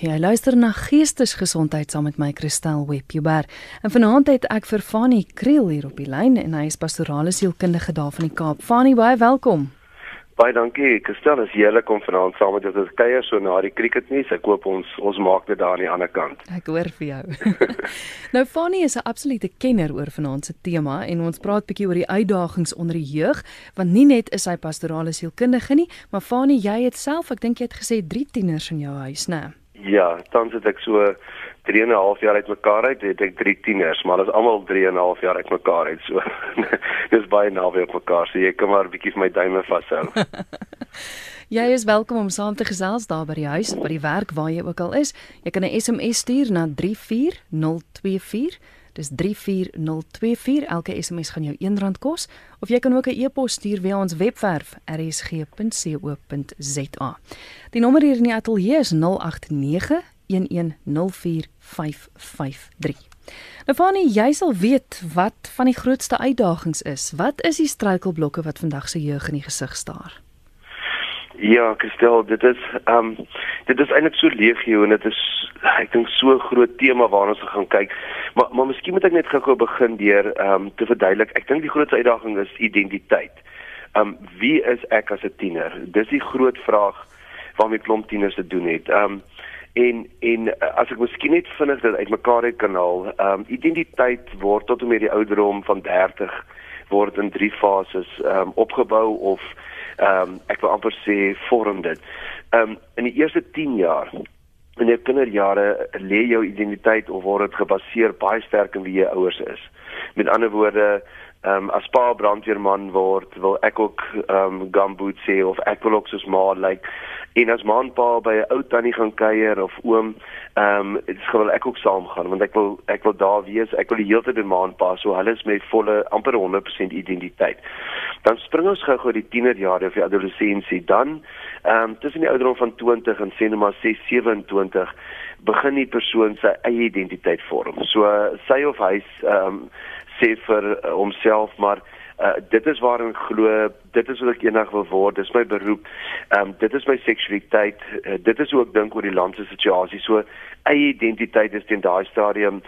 Jy luister na Geestesgesondheid saam met my Christel Webber. En vanaand het ek vir Fanny Kriel hier op die lyn en hy is pastorale sielkundige daar van die Kaap. Fanny, baie welkom. Baie dankie. Christel, is heerlik om vanaand saam met jou te kuier so na die cricketnuus. Ek hoop ons ons maak dit daar aan die ander kant. Ek hoor vir jou. nou Fanny is 'n absolute kenner oor vanaand se tema en ons praat bietjie oor die uitdagings onder die jeug, want nie net is hy pastorale sielkundige nie, maar Fanny, jy het self, ek dink jy het gesê 3 tieners in jou huis, né? Nee? Ja, tans het ek so 3 en 'n half jaar uitmekaar uit, het ek drie tieners, maar hulle is almal 3 en 'n half jaar uitmekaar uit, so. Dis baie naby op mekaar, so jy kan maar 'n bietjie vir my duime vashou. jy is welkom om saam te gesels daar by die huis, by die werk waar jy ook al is. Jy kan 'n SMS stuur na 34024 Dis 34024. Elke SMS gaan jou R1 kos of jy kan ook 'n e-pos stuur via ons webwerf rsg.co.za. Die nommer hier in die ateljee is 089 1104553. Nou Fanie, jy sal weet wat van die grootste uitdagings is. Wat is die struikelblokke wat vandag se jeug in die gesig staar? Ja, Christel, dit is ehm um, dit is eintlik so legio en dit is ek dink so groot tema waarna ons gaan kyk. Maar maar miskien moet ek net gou-gou begin deur ehm um, te verduidelik. Ek dink die grootste uitdaging is identiteit. Ehm um, wie is ek as 'n tiener? Dis die groot vraag waarmee klomp tieners te doen het. Ehm um, en en as ek miskien net vinnig dit uitmekaar het kan haal, ehm um, identiteit word tot en met die ouderdom van 30 word in drie fases ehm um, opgebou of ehm um, ek wil amper sê vorm dit. Ehm um, in die eerste 10 jaar in jou kinderjare lê jou identiteit of word dit gebaseer baie sterk in wie jou ouers is. Met ander woorde, ehm um, as pa brandweerman word, wil ek ook ehm um, gumboot sê of ek wil ook soos ma lyk. Like, en as ma en pa by 'n ou tannie gaan kuier of oom Ehm um, dit is gewoon ek ook saam gaan want ek wil ek wil daar wees. Ek wil die hele tyd by maand pas so hulle is met volle amper 100% identiteit. Dan spring ons gou-gou die tienerjare of die adolessensie dan ehm um, tussen die ouderdom van 20 en sê net maar 6 27 begin die persoon sy eie identiteit vorm. So sy of hy ehm um, sê vir homself maar Uh, dit is waarin glo dit is wat ek eendag wil word dis my beroep ehm um, dit is my seksualiteit uh, dit is hoe ek dink oor die land se situasie. So eie identiteit is teen daai stadium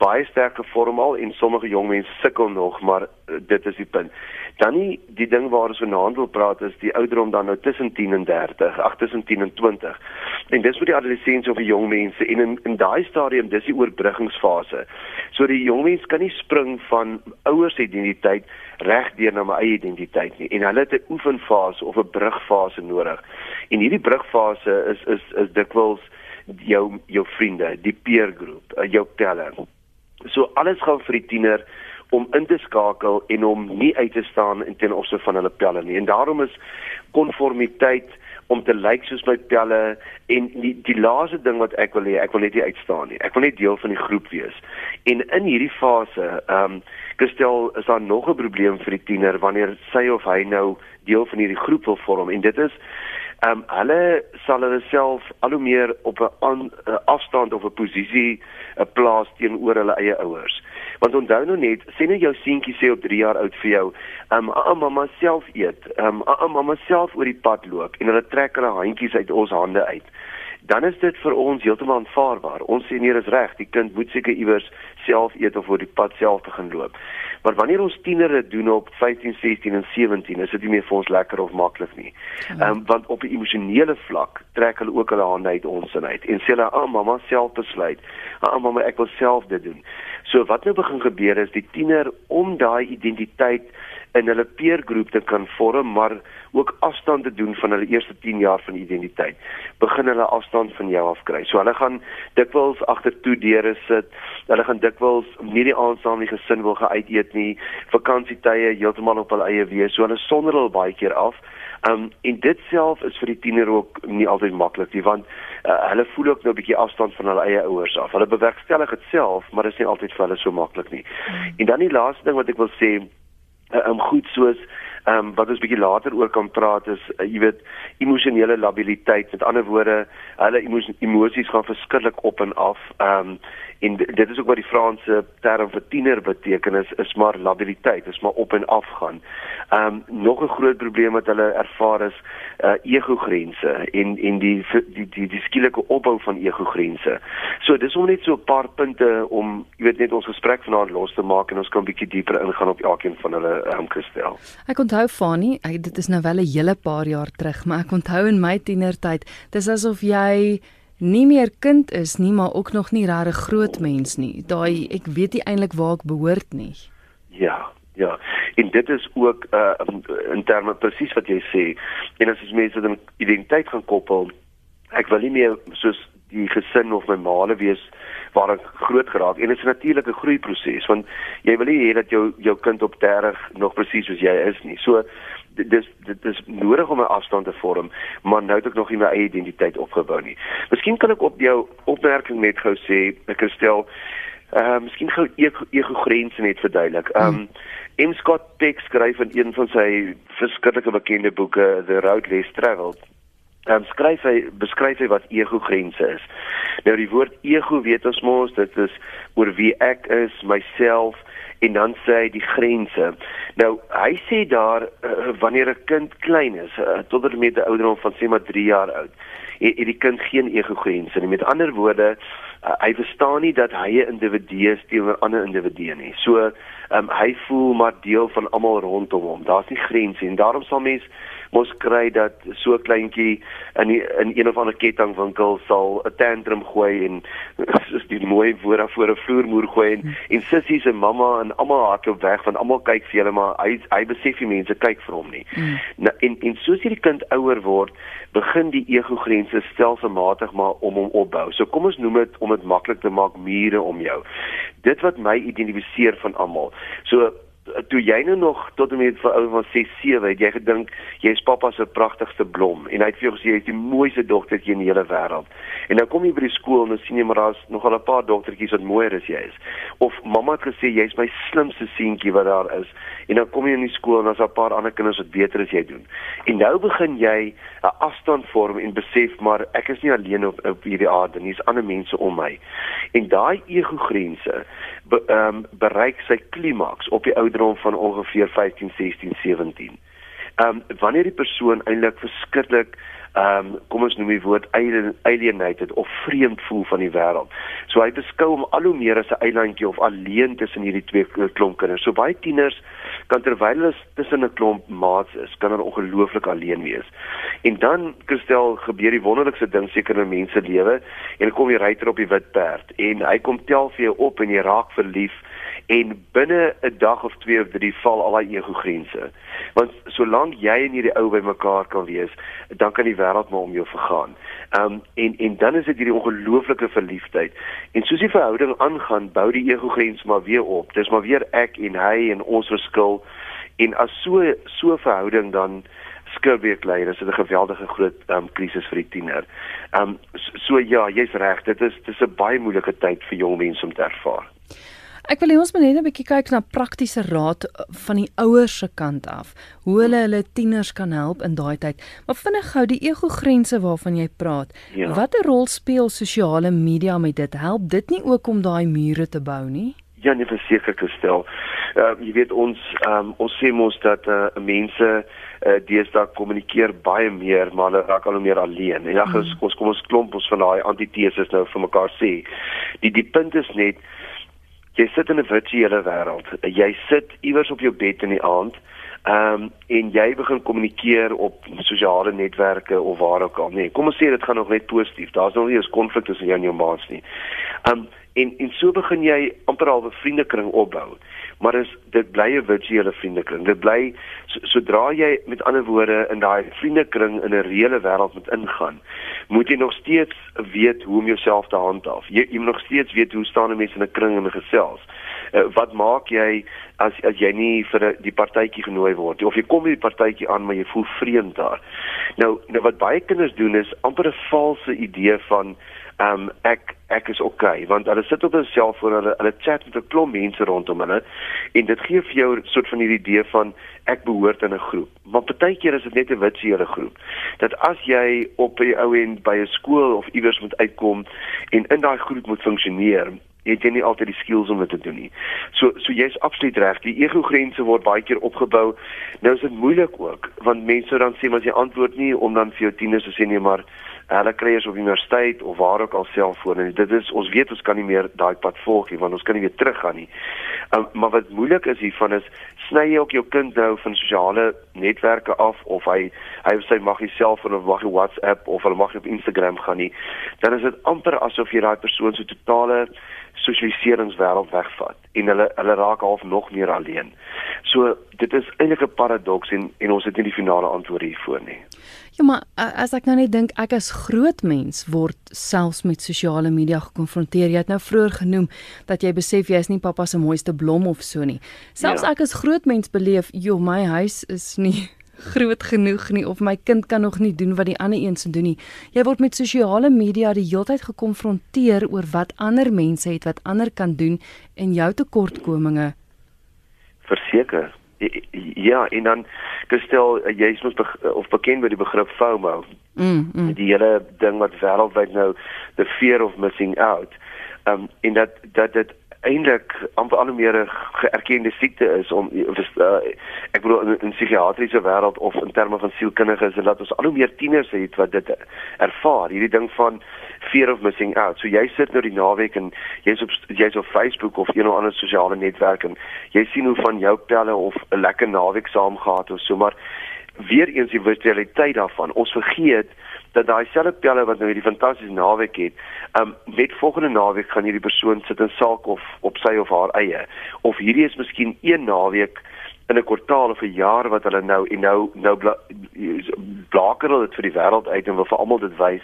baie sterk gevorm al en sommige jong mense sukkel nog maar uh, dit is die punt. Dan nie die ding waar ons vanaand wil praat is die ouderdom dan nou tussen 10 en 30 ag tussen 10 en 20 en dis vir die adolessensie of die jong mense en in in daai stadium dis die oorbruggingsfase so die jong mens kan nie spring van ouers identiteit reg deur na my eie identiteit nie en hulle het 'n oefenfase of 'n brugfase nodig en hierdie brugfase is is is dikwels jou jou vriende, die peer groep, eh, jou teller. So alles gaan vir die tiener om in te skakel en om nie uit te staan in ten opsigte van hulle pelle nie. En daarom is konformiteit om te lyk soos my pelle en die, die laaste ding wat ek wil hê, ek wil net nie uitstaan nie. Ek wil net deel van die groep wees. En in hierdie fase, ehm um, gestel is daar nog 'n probleem vir die tiener wanneer sy of hy nou deel van hierdie groep wil vorm en dit is Ehm um, hulle sal hulle self al hoe meer op 'n afstand of 'n posisie 'n plaas teenoor hulle eie ouers. Want onthou nou net, sien nou jou seentjie sê op 3 jaar oud vir jou, um, mamma self eet, um, mamma self oor die pad loop en hulle trek hulle handjies uit ons hande uit. Dan is dit vir ons heeltemal aanvaarbaar. Ons sê nee, dis reg, die kind moet seker iewers self eet of oor die pad self te gaan loop. Maar wanneer ons tieners doen op 15, 16 en 17, is dit nie meer vir ons lekker of maklik nie. Ehm um, want op 'n emosionele vlak trek hulle ook hulle hande uit ons in uit en sê hulle, "Ag, oh, mamma self besluit. Ag, oh, mamma, ek wil self dit doen." So wat nou begin gebeur is die tiener om daai identiteit in hulle peergroep te kan vorm, maar ook afstand te doen van hulle eerste 10 jaar van identiteit. Begin hulle afstand van jou af kry. So hulle gaan dikwels agter toe deure sit. Hulle gaan dikwels nie die aand saam die gesin wil geuit eet nie. Vakansietye heeltemal op hulle eie wees. So hulle sonder hulle baie keer af. Um en dit self is vir die tiener ook nie altyd maklik nie want uh, hulle voel ook nou 'n bietjie afstand van hulle eie ouers af. Hulle bewerkstellig dit self, maar dit is nie altyd vir hulle so maklik nie. Hmm. En dan die laaste ding wat ek wil sê, um, goed soos Ehm um, wat ons bietjie later oor kan praat is uh, jy weet emosionele labiliteit. Met ander woorde, hulle emosies gaan verskriklik op en af. Ehm um, en dit is ook wat die Franse term vir tiener beteken is is maar labiliteit, is maar op en af gaan. Ehm um, nog 'n groot probleem wat hulle ervaar is uh ego-grense en en die die die, die skielike opbou van ego-grense. So dis om net so 'n paar punte om jy weet net ons gesprek vanaand los te maak en ons kan 'n bietjie dieper ingaan op elkeen van hulle ehm um, kristel. Ek onthou Fani, dit is nou wel 'n hele paar jaar terug, maar ek onthou in my tienertyd, dis asof jy nie meer kind is nie, maar ook nog nie regtig groot mens nie. Daai ek weet nie eintlik waar ek behoort nie. Ja, ja. En dit is ook uh in terme presies wat jy sê. En as jy mense dan identiteit gaan koppel, ek wil nie meer soos die gesin of my maale wees waar ek groot geraak en dit is 'n natuurlike groeiproses want jy wil nie hê dat jou jou kind op 30 nog presies soos jy is nie. So dis dit is nodig om 'n afstand te vorm, maar nou het ek nog nie my eie identiteit opgebou nie. Miskien kan ek op jou opmerking net gou sê, ek stel ehm uh, miskien gou ego grense net verduidelik. Ehm um, M Scott Peck skryf in een van sy verskillende bekende boeke The Road Less Traveled dan um, skryf hy beskryf hy wat ego grense is. Nou die woord ego weet ons mos dit is oor wie ek is, myself en dan sê hy die grense. Nou hy sê daar uh, wanneer 'n kind klein is, uh, tot en met 'n ouderdom van sê maar 3 jaar oud, het, het die kind geen ego grense nie. Met ander woorde, uh, hy verstaan nie dat hy 'n individu is teenoor ander individue nie. So um, hy voel maar deel van almal rondom hom. Daar's nie grense en daarom sal mense mos kry dat so 'n kleintjie in die, in een of ander kettingwinkel sal 'n tantrum gooi en soos die mooi woord daar voor 'n vloermoer gooi en, en sissies en mamma en almal hardloop weg want almal kyk vir hulle maar hy hy besef die mense kyk vir hom nie. Mm. Nou en en soos hierdie kind ouer word, begin die ego grense stelselmatig maar om hom opbou. So kom ons noem dit om dit maklik te maak mure om jou. Dit wat my identifiseer van almal. So toe jy nou nog tot en met vir ou van 6 7 het jy gedink jy's pappa se pragtigste blom en hy het vir jou gesê jy's die mooiste dogtertjie in die hele wêreld. En nou kom jy by die skool en dan sien jy maar daar's nogal 'n paar dogtertjies wat mooier as jy is. Of mamma het gesê jy's my slimste seentjie wat daar is. En dan kom jy in die skool en daar's 'n paar ander kinders wat beter as jy doen. En nou begin jy 'n afstand vorm en besef maar ek is nie alleen op op hierdie aarde nie, daar's ander mense om my. En daai ego grense be, um, bereik sy klimaks op die ouderdom van ongeveer 15, 16, 17. Ehm um, wanneer die persoon eintlik verskriklik ehm um, kom ons noem die woord alienated of vreemd voel van die wêreld. So hy beskou hom al hoe meer as 'n eilandjie of alleen tussen hierdie twee klomp kinders. So baie tieners kan terwyl hulle tussen 'n klomp maats is, kan hulle ongelooflik alleen wees. En dan kristel gebeur die wonderlikste ding seker in mense lewe en kom jy ryter op die wit perd en hy kom tel vir jou op en jy raak verlief en binne 'n dag of 2 of 3 val al daai ego grense. Want solank jy en hierdie ou by mekaar kan wees, dan kan die wêreld maar om jou vergaan. Ehm um, en en dan is dit hierdie ongelooflike verliefdheid. En soos die verhouding aangaan, bou die ego grens maar weer op. Dis maar weer ek en hy en ons verskil. En as so so verhouding dan skielik lei, dis 'n geweldige groot ehm um, krisis vir die tiener. Ehm um, so, so ja, jy's reg, dit is dis 'n baie moeilike tyd vir jong mense om te ervaar. Ek wil hê ons moet net 'n bietjie kyk na praktiese raad van die ouers se kant af. Hoe hulle hulle tieners kan help in daai tyd. Maar vinnig gou die ego-grense waarvan jy praat. Ja. Watter rol speel sosiale media met dit? Help dit nie ook om daai mure te bou nie? Ja, nee, verseker te stel. Ehm uh, jy weet ons ehm um, ons sê mos dat uh, mense uh, deesdae kommunikeer baie meer, maar hulle raak al hoe meer alleen. En ja, mm. ons kom ons klomp ons van daai antiteses nou vir mekaar sê. Die die punt is net jy sit in 'n virtuele wêreld. Jy sit iewers op jou bed in die aand. Ehm um, en jy begin kommunikeer op sosiale netwerke of waar ook al. Nee, kom ons sê dit gaan nog net positief. Daar's nog nie eens konflik tussen jou en jou maats nie. Ehm um, en en so begin jy amper al 'n vriendekring opbou maar is dit bly 'n virtuele vriendekring. Dit bly so, sodra jy met ander woorde in daai vriendekring in 'n reële wêreld moet ingaan, moet jy nog steeds weet hoe om jouself te handhaaf. Jy, jy moet nog steeds weet hoe staan mense in 'n kring en gesels. Uh, wat maak jy as as jy nie vir die partytjie genooi word of jy kom by die partytjie aan maar jy voel vreemd daar. Nou nou wat baie kinders doen is amper 'n valse idee van ehm um, ek ek is okay want hulle sit op 'n selfoon hulle hulle chat met 'n klomp mense rondom hulle en dit gee vir jou 'n soort van hierdie idee van ek behoort in 'n groep. Maar partykeer is dit net 'n witseele groep dat as jy op by ou en by 'n skool of iewers moet uitkom en in daai groep moet funksioneer het jy nie altyd die skills om dit te doen nie. So so jy's absoluut reg. Die ego grense word baie keer opgebou. Nou is dit moeilik ook want mense dan sê maar as jy antwoord nie om dan vir jou tieners te sê nee maar hulle kry eers op universiteit of waar ook al selfone. Dit is ons weet ons kan nie meer daai pad volg nie want ons kan nie weer teruggaan nie. Um, maar wat moeilik is hiervan is sny jy ook jou kind nou van sosiale netwerke af of hy hy sê mag hy self of mag hy WhatsApp of hulle mag op Instagram gaan nie. Dan is dit amper asof jy daai persoon so totale sosialiseringswêreld wegvat en hulle hulle raak half nog meer alleen. So dit is eintlik 'n paradoks en en ons het nie die finale antwoord hiervoor nie. Ja maar as ek nou net dink ek as groot mens word selfs met sosiale media gekonfronteer. Jy het nou vroeër genoem dat jy besef jy is nie pappa se mooiste blom of so nie. Selfs ja. ek as groot mens beleef, joh, my huis is nie groot genoeg nie of my kind kan nog nie doen wat die ander een se doen nie. Jy word met sosiale media die hele tyd gekonfronteer oor wat ander mense het wat ander kan doen en jou tekortkominge. Verseker. Ja, en dan gestel jy's mos be of bekend met die begrip FOMO. Mm, mm. Die hele ding wat wêreldwyd nou the fear of missing out. Ehm um, en dat dat dit eintlik amper al meer 'n geerkende siekte is om uh, ek bedoel in 'n psigiatriese wêreld of in terme van sielkundiges en dat ons al hoe meer tieners het wat dit ervaar hierdie ding van fear of missing out. So jy sit nou die naweek en jy's op jy's op Facebook of een of ander sosiale netwerk en jy sien hoe van jou pelle of 'n lekker naweek saam gehad of so maar weer eens die virtualiteit daarvan. Ons vergeet dat daai selfe pelle wat nou hierdie fantastiese naweek het, um net volgende naweek gaan hierdie persoon sit in saak of op sy of haar eie. Of hierdie is miskien een naweek in 'n kwartaal of 'n jaar wat hulle nou en nou nou bla, blaker dit vir die wêreld uit en wil vir almal dit wys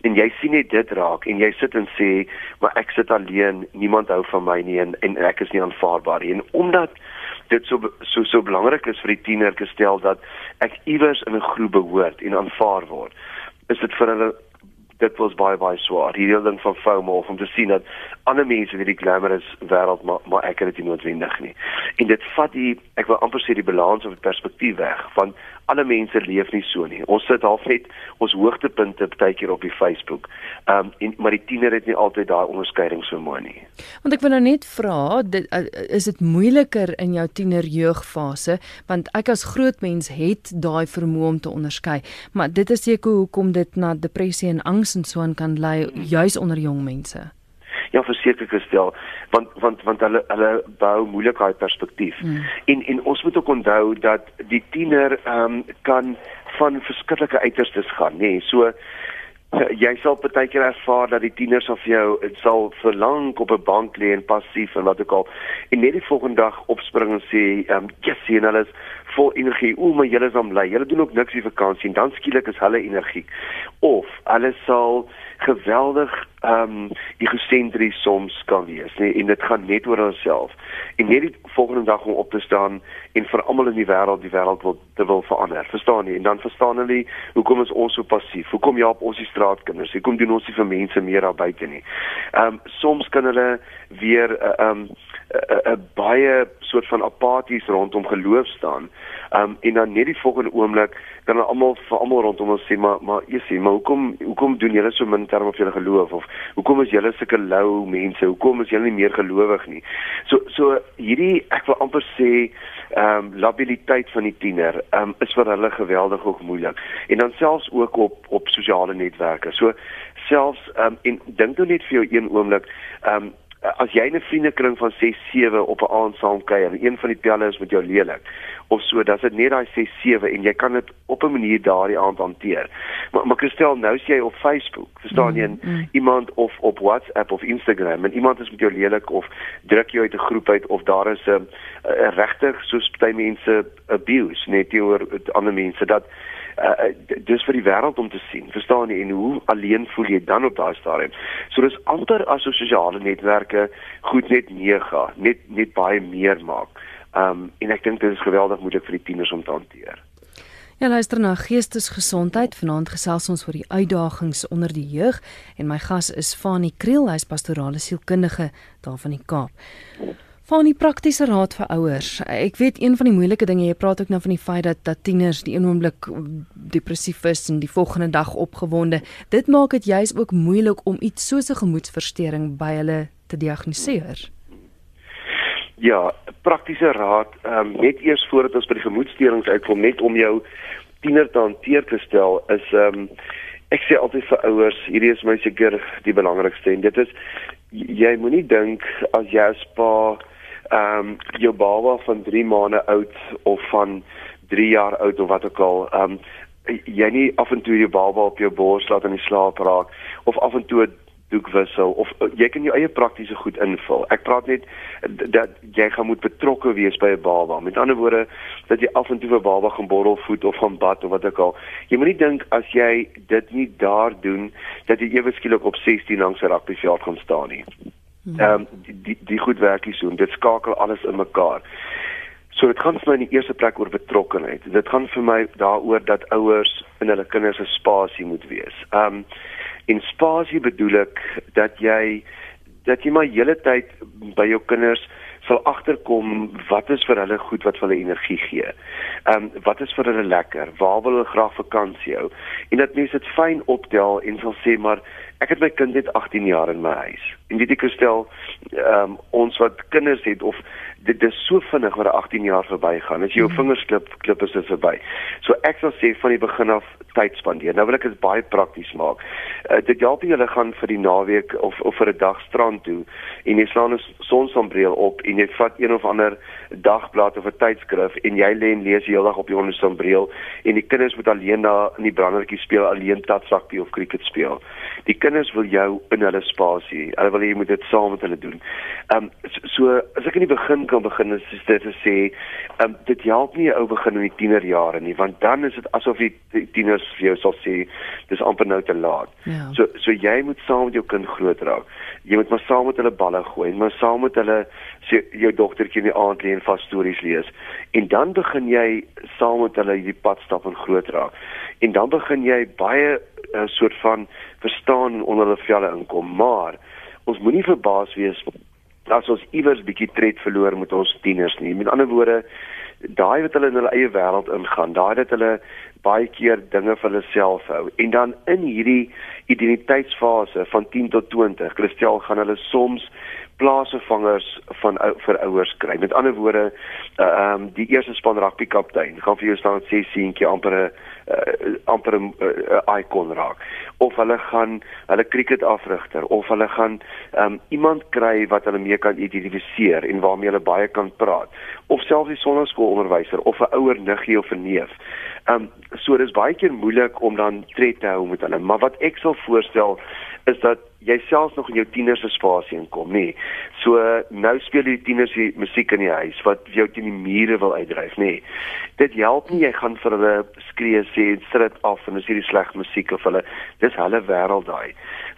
en jy sien net dit raak en jy sit en sê maar ek sit alleen niemand hou van my nie en, en ek is nie aanvaarbaar nie en omdat dit so so so belangrik is vir die tiener gestel dat ek iewers in 'n groep behoort en aanvaar word is dit vir hulle dit was baie baie swaar. Hierdie ding van FOMO om te sien dat ander mense in hierdie glamorous wêreld maar maar ek het dit nie noodwendig nie en dit vat die ek wil amper sê die balans of die perspektief weg van alle mense leef nie so nie. Ons sit half net ons hoogtepunte partykeer op die Facebook. Ehm um, en maar die tiener het nie altyd daai onderskeidingsvermoë nie. Want ek wil nou net vra, dit uh, is dit moeiliker in jou tiener jeugfase want ek as groot mens het daai vermoë om te onderskei, maar dit is seker hoekom dit na depressie en angs en so aan kan lei juis onder jong mense ja verseker gestel want want want hulle hulle bou moeilikheid perspektief. Mm. en en ons moet ook onthou dat die tiener ehm um, kan van verskillike uiterstes gaan nê. Nee. so jy sal baie keer ervaar dat die tieners of jou dit sal verlang op 'n bank lê en passief en wat ook al. En net die volgende dag opspring en sê ehm um, yes sien hulle is vol energie. O my julle is aan bly. Julle doen ook niks die vakansie en dan skielik is hulle energie of hulle sal geweldig ehm um, egosentries soms kan wees nê en dit gaan net oor onsself en net die volgende dag om op te staan en vir almal in die wêreld die wêreld wil te wil verander. Verstaan jy? En dan verstaan hulle hoekom is ons so passief? Hoekom jaap ons die straatkinders? Hoekom doen ons nie vir mense meer daar buite nie? Ehm um, soms kan hulle weer eh, ehm uh, 'n um, uh, uh, baie soort van apaties rondom geloof staan. Ehm um, en dan net die volgende oomblik dan almal vir almal rondom ons sê maar maar jy sê maar hoekom hoekom doen julle so min terwyl of julle geloof? Of hoekom is julle sulke lou mense? Hoekom is julle nie meer gelowig nie? So so hierdie ek wil amper sê ehm um, labiliteit van die tiener ehm um, is vir hulle geweldig ook moeilik. En dan selfs ook op op sosiale netwerke. So selfs ehm um, en dink nou net vir jou een oomblik ehm um, as jy 'n vriendekring van 6 7 op 'n aand saam kuier en een van die pelle is met jou lelik of so is dit net daai 6 7 en jy kan dit op 'n manier daardie aand hanteer. Maar maar Christel, nou is jy op Facebook, verstaan jy, mm, mm. iemand of op WhatsApp of Instagram en iemand is met jou lelik of druk jou uit 'n groep uit of daar is 'n regtig soos baie mense abuse net teenoor ander mense dat uh, dis vir die wêreld om te sien. Verstaan jy en hoe alleen voel jy dan op daai stadium? So dis amper as sosiale netwerke goed net meega, net net baie meer maak. Um en ek dink dit is geweldig moeilik vir die tieners om te hanteer. Ja, luister na Geestesgesondheid. Vanaand gesels ons oor die uitdagings onder die jeug en my gas is Fanie Kriel, hy's pastorale sielkundige daar van die Kaap. Fanie, praktiese raad vir ouers. Ek weet een van die moeilike dinge, jy praat ook nou van die feit dat dat tieners die een oomblik depressief is en die volgende dag opgewonde. Dit maak dit juis ook moeilik om iets soos 'n gemoedversteuring by hulle te diagnoseer. Ja, praktiese raad, ehm um, net eers voordat ons by die gemoedsteurings uitkom, net om jou tiener te hanteer te stel, is ehm um, ek sê altyd vir ouers, hierdie is my seker die belangrikste en dit is jy moenie dink as jy as pa ehm um, jou baba van 3 maande oud of van 3 jaar oud of wat ook al, ehm um, jy nie af en toe jou baba op jou bors laat in die slaap raak of af en toe doek wissel of uh, jy kan jou eie praktiese goed invul. Ek praat net dat jy gaan moet betrokke wees by 'n baba. Met ander woorde dat jy af en toe vir baba gaan borrel voed of gaan bad of wat ook al. Jy moenie dink as jy dit nie daar doen dat jy ewe skielik op 16 langs 'n rugbyveld gaan staan nie. Hmm. Ehm um, die, die die goed werk hier so en dit skakel alles in mekaar. So dit gaan vir my in die eerste plek oor betrokkenheid. Dit gaan vir my daaroor dat ouers in hulle kinders se spasie moet wees. Ehm um, En spasie bedoel ek dat jy dat jy maar hele tyd by jou kinders sal agterkom wat is vir hulle goed wat vir hulle energie gee. Ehm um, wat is vir hulle lekker? Waar wil hulle graag vakansie hou? En dat mense dit fyn optel en sal sê maar ek het my kind net 18 jaar in my huis. En weet ek stel ehm um, ons wat kinders het of dit is so vinnig wat 18 jaar verbygaan. As jy jou hmm. vingers klip, klip is dit verby. So ek sal sê van die begin af tyd spandeer. Nou wil ek dit baie prakties maak. Uh, dit help jy hulle gaan vir die naweek of of vir 'n dag strand toe en jy slaan 'n sonsonbreel op en jy vat een of ander dagblad of 'n tydskrif en jy lê en lees die hele dag op die sonsonbreel en die kinders moet alleen daar in die brandertjie speel, alleen tatsakkie of cricket speel. Die kinders wil jou in hulle spasie. Hulle wil jy moet dit saam met hulle doen. Ehm um, so as ek in die begin kan begin is dit te sê, um, dit help nie 'n ou begin in die tienerjare nie, want dan is dit asof die, die tieners vir jou sal sê dis amper nou te laat. Ja. So so jy moet saam met jou kind groot raak. Jy moet maar saam met hulle balle gooi, maar saam met hulle sê jou dogtertjie in die aand lê en vas stories lees. En dan begin jy saam met hulle hierdie pad stap en groot raak. En dan begin jy baie 'n uh, eh, soort van verstaan onder hulle velle inkom, maar ons moenie verbaas wees as ons iewers bietjie tred verloor met ons tieners nie. Met ander woorde, daai wat hulle in hulle eie wêreld ingaan, daai dat hulle baie keer dinge vir hulle self hou en dan in hierdie identiteitsfase van 10 tot 20, Christel gaan hulle soms plaasvervangers van vir ouers kry. Met ander woorde, uh, ehm uh, um, die eerste span rugby kaptein gaan vir jou staan sê seentjie amper 'n uh, amper 'n uh, icon raak. Of hulle gaan hulle cricket afrigter of hulle gaan um, iemand kry wat hulle mee kan identifiseer en waarmee hulle baie kan praat. Of selfs die sonneskoolonderwyser of 'n ouer niggie of 'n neef. Ehm um, so dis baie keer moeilik om dan tred te hou met hulle, maar wat ek sal voorstel is dat jy selfs nog in jou tieners se spasie inkom, nê. Nee. So nou speel die tieners die musiek in die huis wat jou teen die mure wil uitdryf, nê. Nee. Dit help nie jy gaan vir hulle skree sê sit dit af en as hierdie sleg musiek of hulle dis hulle wêreld daai.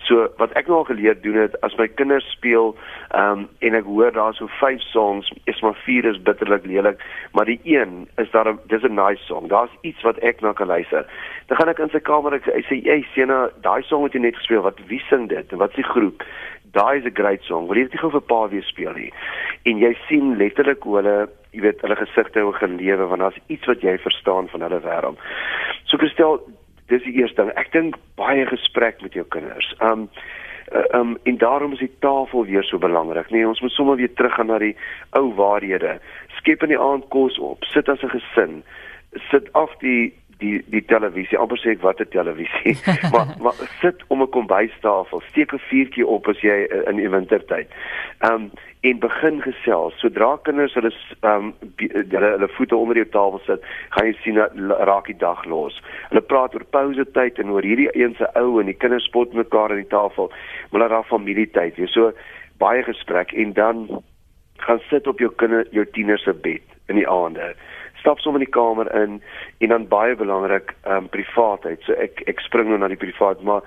So wat ek nou al geleer doen het as my kinders speel ehm um, en ek hoor daar so vyf songs, is maar vier is bitterlik lelik, maar die een is daar dis 'n nice song. Daar's iets wat ek na kan luister. Dan gaan ek in sy kamer ek sê, "Ey, Sena, daai song wat jy net gespeel, wat wie sing dit? Wat is die groep?" Daai is 'n great song. Wil jy dit nie gou vir pa weer speel nie? En jy sien letterlik hoe hulle, jy weet, hulle gesigte hoe gelewe want daar's iets wat jy verstaan van hulle wêreld. So gestel dis die eerste ding. Ek dink baie gesprek met jou kinders. Um um en daarom is die tafel weer so belangrik. Nee, ons moet sommer weer teruggaan na die ou waarhede. Skep in die aand kos op. Sit as 'n gesin. Sit af die die die televisie. Amper sê ek wat 'n televisie. maar maar sit om 'n kombuistafel. Steek 'n vuurtjie op as jy uh, in die wintertyd. Um en begin gesels. Sodra kinders hulle ehm um, hulle hulle voete onder jou tafel sit, gaan jy sien dat raak die dag los. Hulle praat oor pouse tyd en oor hierdie een se ou en die kinders spot mekaar aan die tafel. Maar hulle raak familietyd. Jy so baie gesprek en dan gaan sit op jou kinder jou tiener se bed in die aande. Stap sommer in die kamer in en dan baie belangrik ehm um, privaatheid. So ek ek spring nou na die privaat, maar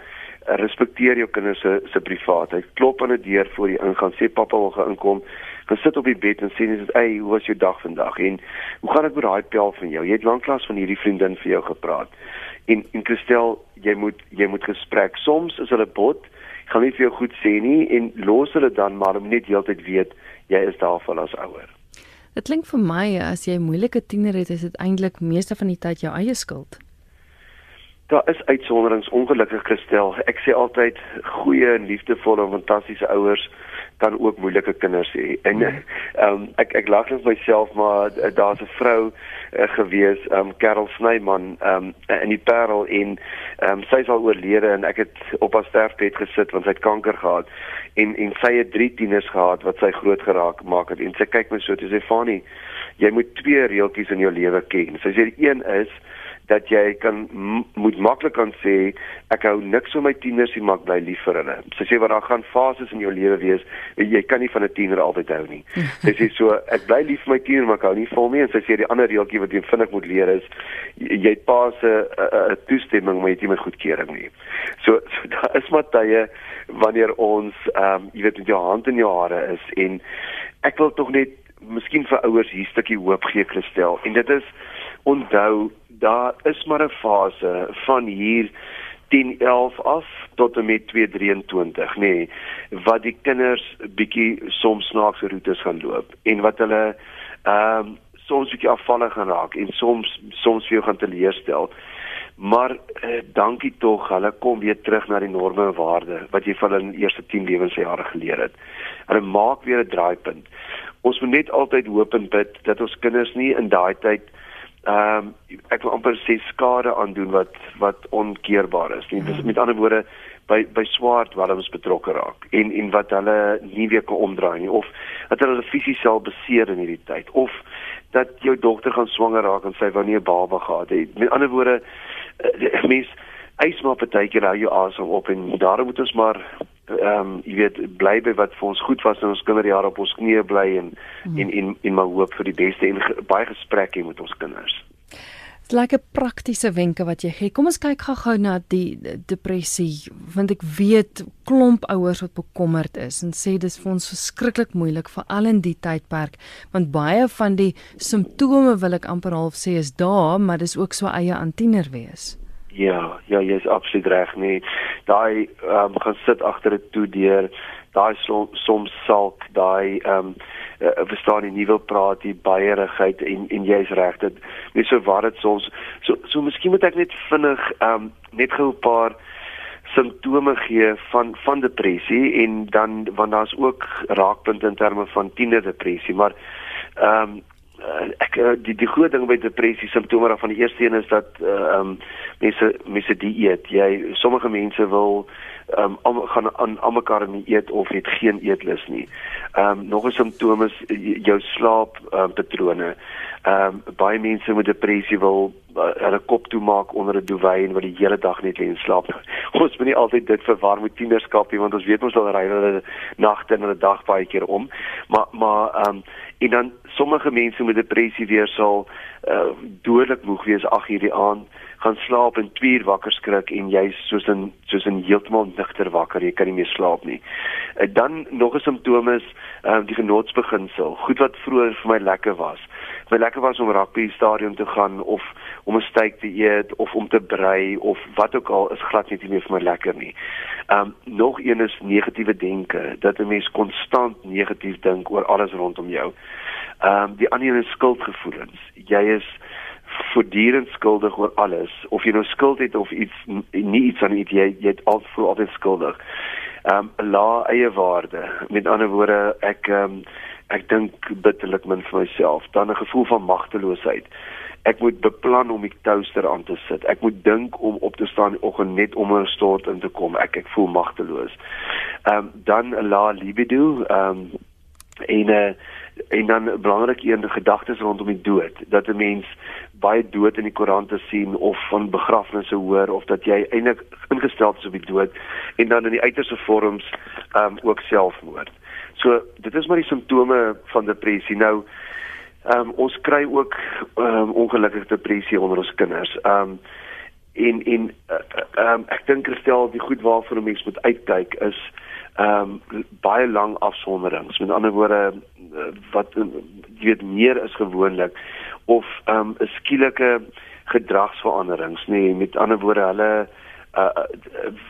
respekteer jou kinders se se privaatheid. Klop aan 'n deur voor jy ingaan, sê pappa wil gaan inkom. Gaan sit op die bed en sê net, "Ey, hoe was jou dag vandag?" En hoe gaan dit met daai pel van jou? Jy het lanklaas van hierdie vriendin vir jou gepraat. En en Christel, jy moet jy moet gesprek. Soms is hulle bot, gaan nie vir jou goed sê nie en los hulle dan maar om net heeltyd weet jy is daar vir as ouer. Dit klink vir my as jy moeilike tiener het, is dit eintlik meeste van die tyd jou eie skuld. Daar is uitsonderings ongelukkig gestel. Ek sê altyd goeie en liefdevolle en fantastiese ouers kan ook moeilike kinders hê. En hmm. ehm um, ek ek lag net myself maar daar's 'n vrou uh, gewees, ehm um, Karel Snyman, ehm um, in die Parel en ehm um, sy is al oorlede en ek het op haar sterfbed gesit want sy het kanker gehad en en sy het drie tieners gehad wat sy groot geraak maak het en sy kyk my so toe sê Fanny, jy moet twee reeltjies in jou lewe ken. Sy sê die een is dat jy kan moet maklik kan sê ek hou niks van my tieners nie maar ek bly lief vir hulle. Sy sê wat daar gaan fases in jou lewe wees, jy kan nie van 'n tiener altyd hou nie. Sy sê so ek bly lief vir my tiener maar ek hou nie vol nie en sy sê die ander reeltjie wat jy vinnig moet leer is jy het pa se 'n toestemming maar jy het nie met goedkeuring nie. So, so daar is maar tye wanneer ons ehm um, jy weet met jou hand in jou hare is en ek wil tog net miskien vir ouers hier 'n stukkie hoop gee Christel en dit is onthou daar is maar 'n fase van hier 10 11 af tot en met 223 nê nee, wat die kinders bietjie soms snaakse roetes gaan loop en wat hulle ehm um, soms bietjie afvallig gaan raak en soms soms vir jou gaan teleurstel maar eh, dankie tog hulle kom weer terug na die norme en waarde wat jy van hulle in die eerste 10 lewensjare geleer het. Hulle maak weer 'n draaipunt. Ons moet net altyd hoop en bid dat ons kinders nie in daai tyd ehm um, ek wil amper sê skade aandoen wat wat onkeerbaar is. Nie, dis met ander woorde by by swart walms betrokke raak en en wat hulle nie weer kan omdraai nie of dat hulle fisies sal beseer in hierdie tyd of dat jou dogter gaan swanger raak en sy wou nie 'n baba gehad het. Met ander woorde uh, mens eis maar partykeer hou jou asem op en daarom moet ons maar ehm um, jy weet bly by wat vir ons goed was in ons kinderjare op ons knieë bly en hmm. en en en maar hoop vir die beste en ge, baie gesprekke met ons kinders. Dit lyk 'n praktiese wenke wat jy gee. Kom ons kyk gou-gou na die depressie want ek weet klomp ouers wat bekommerd is en sê dis vir ons verskriklik moeilik veral in die tydperk want baie van die simptome wil ek amper half sê is daar, maar dis ook so eie aan tiener wees. Ja, ja, jy is absoluut reg nie. Daai ehm um, gaan sit agter 'n toedeur, daai som, soms salk, daai ehm um, uh, verstaan jy nie wil praat die baierigheid en en jy's reg dit nie so waar dit soms so so miskien moet ek net vinnig ehm um, net gou 'n paar simptome gee van van depressie en dan want daar's ook raakpunte in terme van tienerdepressie maar ehm um, uh, ek uh, die die groot ding by depressie simptome van die eerste een is dat eh, ehm uh, um, mense mense dieet jy sommige mense wil ehm um, gaan aan almekaar in eet of het geen eetlus nie. Ehm um, nog 'n simptoom is jou slaap um, patrone. Ehm um, baie mense met depressie wil uh, hulle kop toemaak onder 'n duvet en wat die hele dag net lê en slaap. Ons moet nie altyd dit verwar met tienerskap nie want ons weet ons sal ry hulle nagte en hulle dag baie keer om. Maar maar ehm um, en dan sommige mense met depressie weer sal uh, dodelik moeg wees ag hierdie aand gaan slaap en 2 uur wakker skrik en jy's soos 'n soos 'n heeltemal nigter wakker jy kan nie meer slaap nie. Uh, dan nog 'n simptoom is uh, die genotsbeginsel. Goed wat vroeër vir my lekker was. My lekker was om rugby stadion te gaan of om 'n steak te eet of om te brei of wat ook al is glad nie meer vir my lekker nie. Um nog een is negatiewe denke dat 'n mens konstant negatief dink oor alles rondom jou. Um die ander een is skuldgevoelens. Jy is voortdurend skuldig oor alles of jy nou skuld het of iets nie iets aan iets jy jy het al voel altyd skuldig. Um la eie waarde. Met ander woorde ek um ek dink bitterlik min vir myself. Dan 'n gevoel van magteloosheid ek moet beplan om die toaster aan te sit. Ek moet dink om op te staan die oggend net om 'n stort in te kom. Ek ek voel magteloos. Ehm um, dan 'n la libido, ehm um, en 'n uh, en dan belangrik een gedagtes rondom die dood dat 'n mens baie dood in die koerante sien of van begrafnisse hoor of dat jy eintlik ingestel is op die dood en dan in die uiterste vorms ehm um, ook selfmoord. So dit is maar die simptome van depressie. Nou Ehm um, ons kry ook ehm um, ongelukkige depressie onder ons kinders. Ehm um, en en uh, um, ek dink Christel die goed waarvoor 'n mens moet uitkyk is ehm um, baie lang afsonderings. Met ander woorde wat jy weet meer is gewoonlik of ehm um, 'n skielike gedragsveranderings nê nee, met ander woorde hulle uh,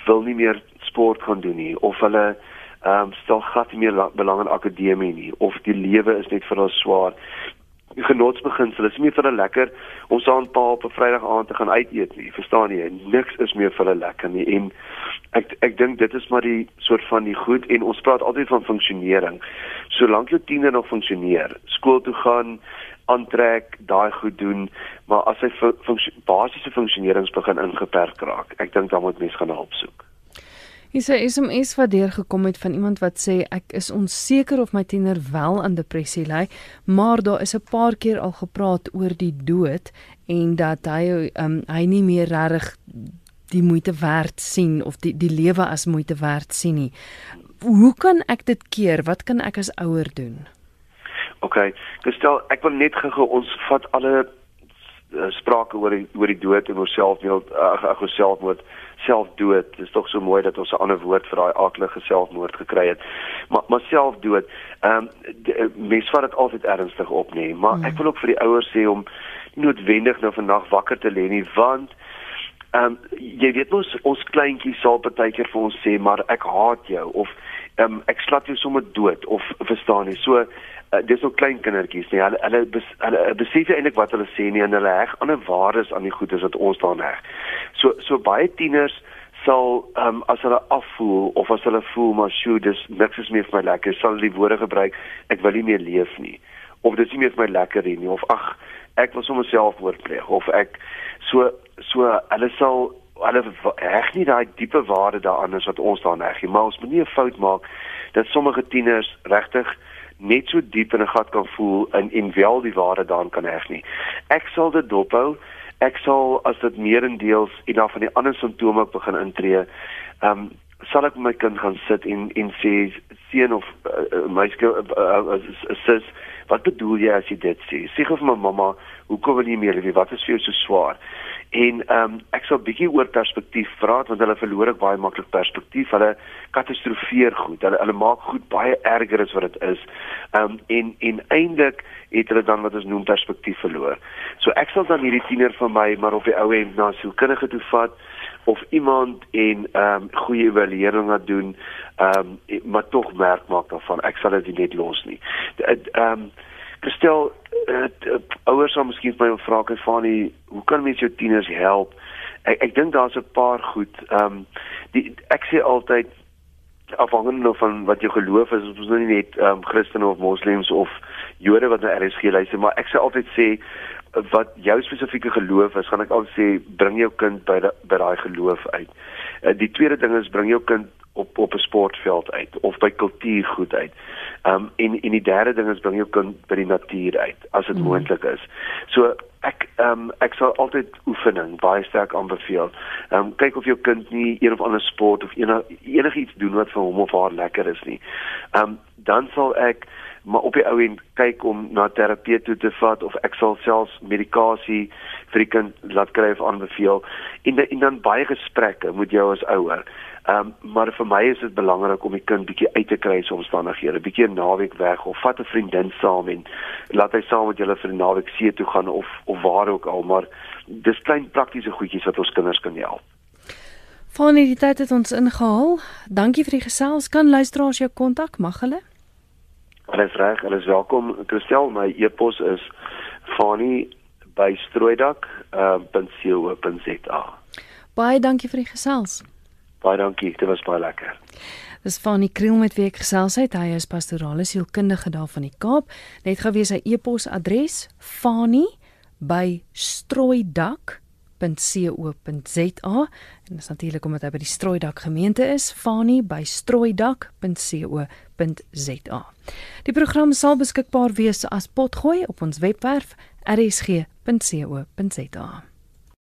wil nie meer sport gaan doen nie of hulle ehm um, stel glad nie meer belang in akademie nie of die lewe is net vir hulle swaar. Die genotsbeginsel is meer vir hulle lekker om saam pa op 'n Vrydag aand te gaan uit eet nie verstaan jy? Niks is meer vir hulle lekker nie. En ek ek dink dit is maar die soort van die goed en ons praat altyd van funksionering. Solank jou tiener nog funksioneer skool toe gaan aantrek, daai goed doen, maar as hy funksie, basiese funksionerings begin ingeperk raak, ek dink dan moet mens gaan hulp soek. Hier sê SMS wat deurgekom het van iemand wat sê ek is onseker of my tiener wel aan depressie ly, maar daar is 'n paar keer al gepraat oor die dood en dat hy um, hy nie meer reg die moeite werd sien of die die lewe as moeite werd sien nie. Hoe kan ek dit keer? Wat kan ek as ouer doen? OK. Gestel, ek wil net gou ons vat alle uh, sprake oor die, oor die dood en oor selfmoord, ag uh, ag selfmoord, selfdood. Dit is tog so mooi dat ons 'n ander woord vir daai aardige selfmoord gekry het. Maar maar selfdood, ehm um, mens vat dit altyd ernstig op, nê. Maar mm. ek wil ook vir die ouers sê om nie noodwendig nou vandag wakker te lê nie, want ehm um, jy weet mos ons kleintjies sal partykeer vir ons sê maar ek haat jou of ehm um, ek slat jou sommer dood of verstaan jy so uh, dis ook klein kindertjies nie. Hulle hulle, bes, hulle besef eintlik wat hulle sê nie en hulle heg ander waardes aan die goedes wat ons daar heg. So so baie tieners sal ehm um, as hulle afvoel of as hulle voel maar sjoe dis niks is meer vir my lekker, sal hulle die woorde gebruik ek wil nie meer leef nie of dis nie meer vir my lekker nie of ag ek wil sommer selfmoord pleeg of ek so so hulle sal hulle heg nie daai diepe waarde daaraan as wat ons daar heg nie, maar ons moet nie 'n fout maak dat sommige tieners regtig net so diep in 'n gat kan voel en en wel die ware daan kan heg nie. Ek sal dit dophou. Ek sal as dit meerendeels en dan van die ander simptome begin intree, ehm um, sal ek my kind gaan sit en en sê seun of uh, meisie uh, uh, uh, sis wat bedoel jy as jy dit sê? Sê gou vir my mamma, hoekom wil jy meer lief? Wat is vir jou so swaar? En ehm um, ek sal bietjie oor perspektief praat want hulle verloor ek baie maklik perspektief. Hulle katastrofeer goed. Hulle hulle maak goed baie erger as wat dit is. Ehm um, en en eintlik het hulle dan wat ons noem perspektief verloor. So ek sal dan hierdie tiener van my maar op die ou end na so kindige toe vat of iemand en ehm um, goeie evaluering laat doen ehm um, maar tog merk maak daarvan ek sal dit net los nie. Ehm Gestel uh, ouers sal miskien vir my vra kyk van die hoe kan mens jou tieners help? Ek ek dink daar's 'n paar goed. Ehm um, die ek sê altyd afhangende van wat jou geloof is, ons is nou nie net ehm um, Christene of moslems of Jode wat na RSG luister, maar ek sê altyd sê wat jou spesifieke geloof is, gaan ek altyd sê bring jou kind by die, by daai geloof uit. Uh, die tweede ding is bring jou kind op op 'n sportveld uit of by kultuurgoed uit. Ehm um, en en die derde ding is bring jou kind by die natuur uit as dit mm. moontlik is. So ek ehm um, ek sal altyd oefening baie sterk aanbeveel. Ehm um, kyk of jou kind nie een of ander sport of enig enigiets doen wat vir hom of haar lekker is nie. Ehm um, dan sal ek maar op die ou end kyk om na terapie toe te vat of ek sal selfs medikasie vir die kind laat kry of aanbeveel en, en dan baie gesprekke moet jy as ouer Ehm um, maar vir my is dit belangrik om die kind bietjie uit te kry se omstandighede, bietjie 'n naweek weg of vat 'n vriendin saam en laat hy saam met julle vir 'n naweek see toe gaan of of waar ook al, maar dis klein praktiese goedjies wat ons kinders kan help. Van die tyd het ons ingehaal. Dankie vir die gesels. Kan luisteraars jou kontak mag hulle? Alles reg, alles welkom. Christel, my e-pos is fani@strooidak.co.za. Uh, Baie dankie vir die gesels. Baie dankie, dit was baie lekker. Dis van die kriel met wie ek gesels het. Hy is pastorale sielkundige daar van die Kaap. Net gou weer sy e-posadres: fani@strooidak.co.za. En dis natuurlik omdat hy by die Strooidak gemeente is, fani@strooidak.co.za. Die program sal beskikbaar wees as potgooi op ons webwerf rsg.co.za.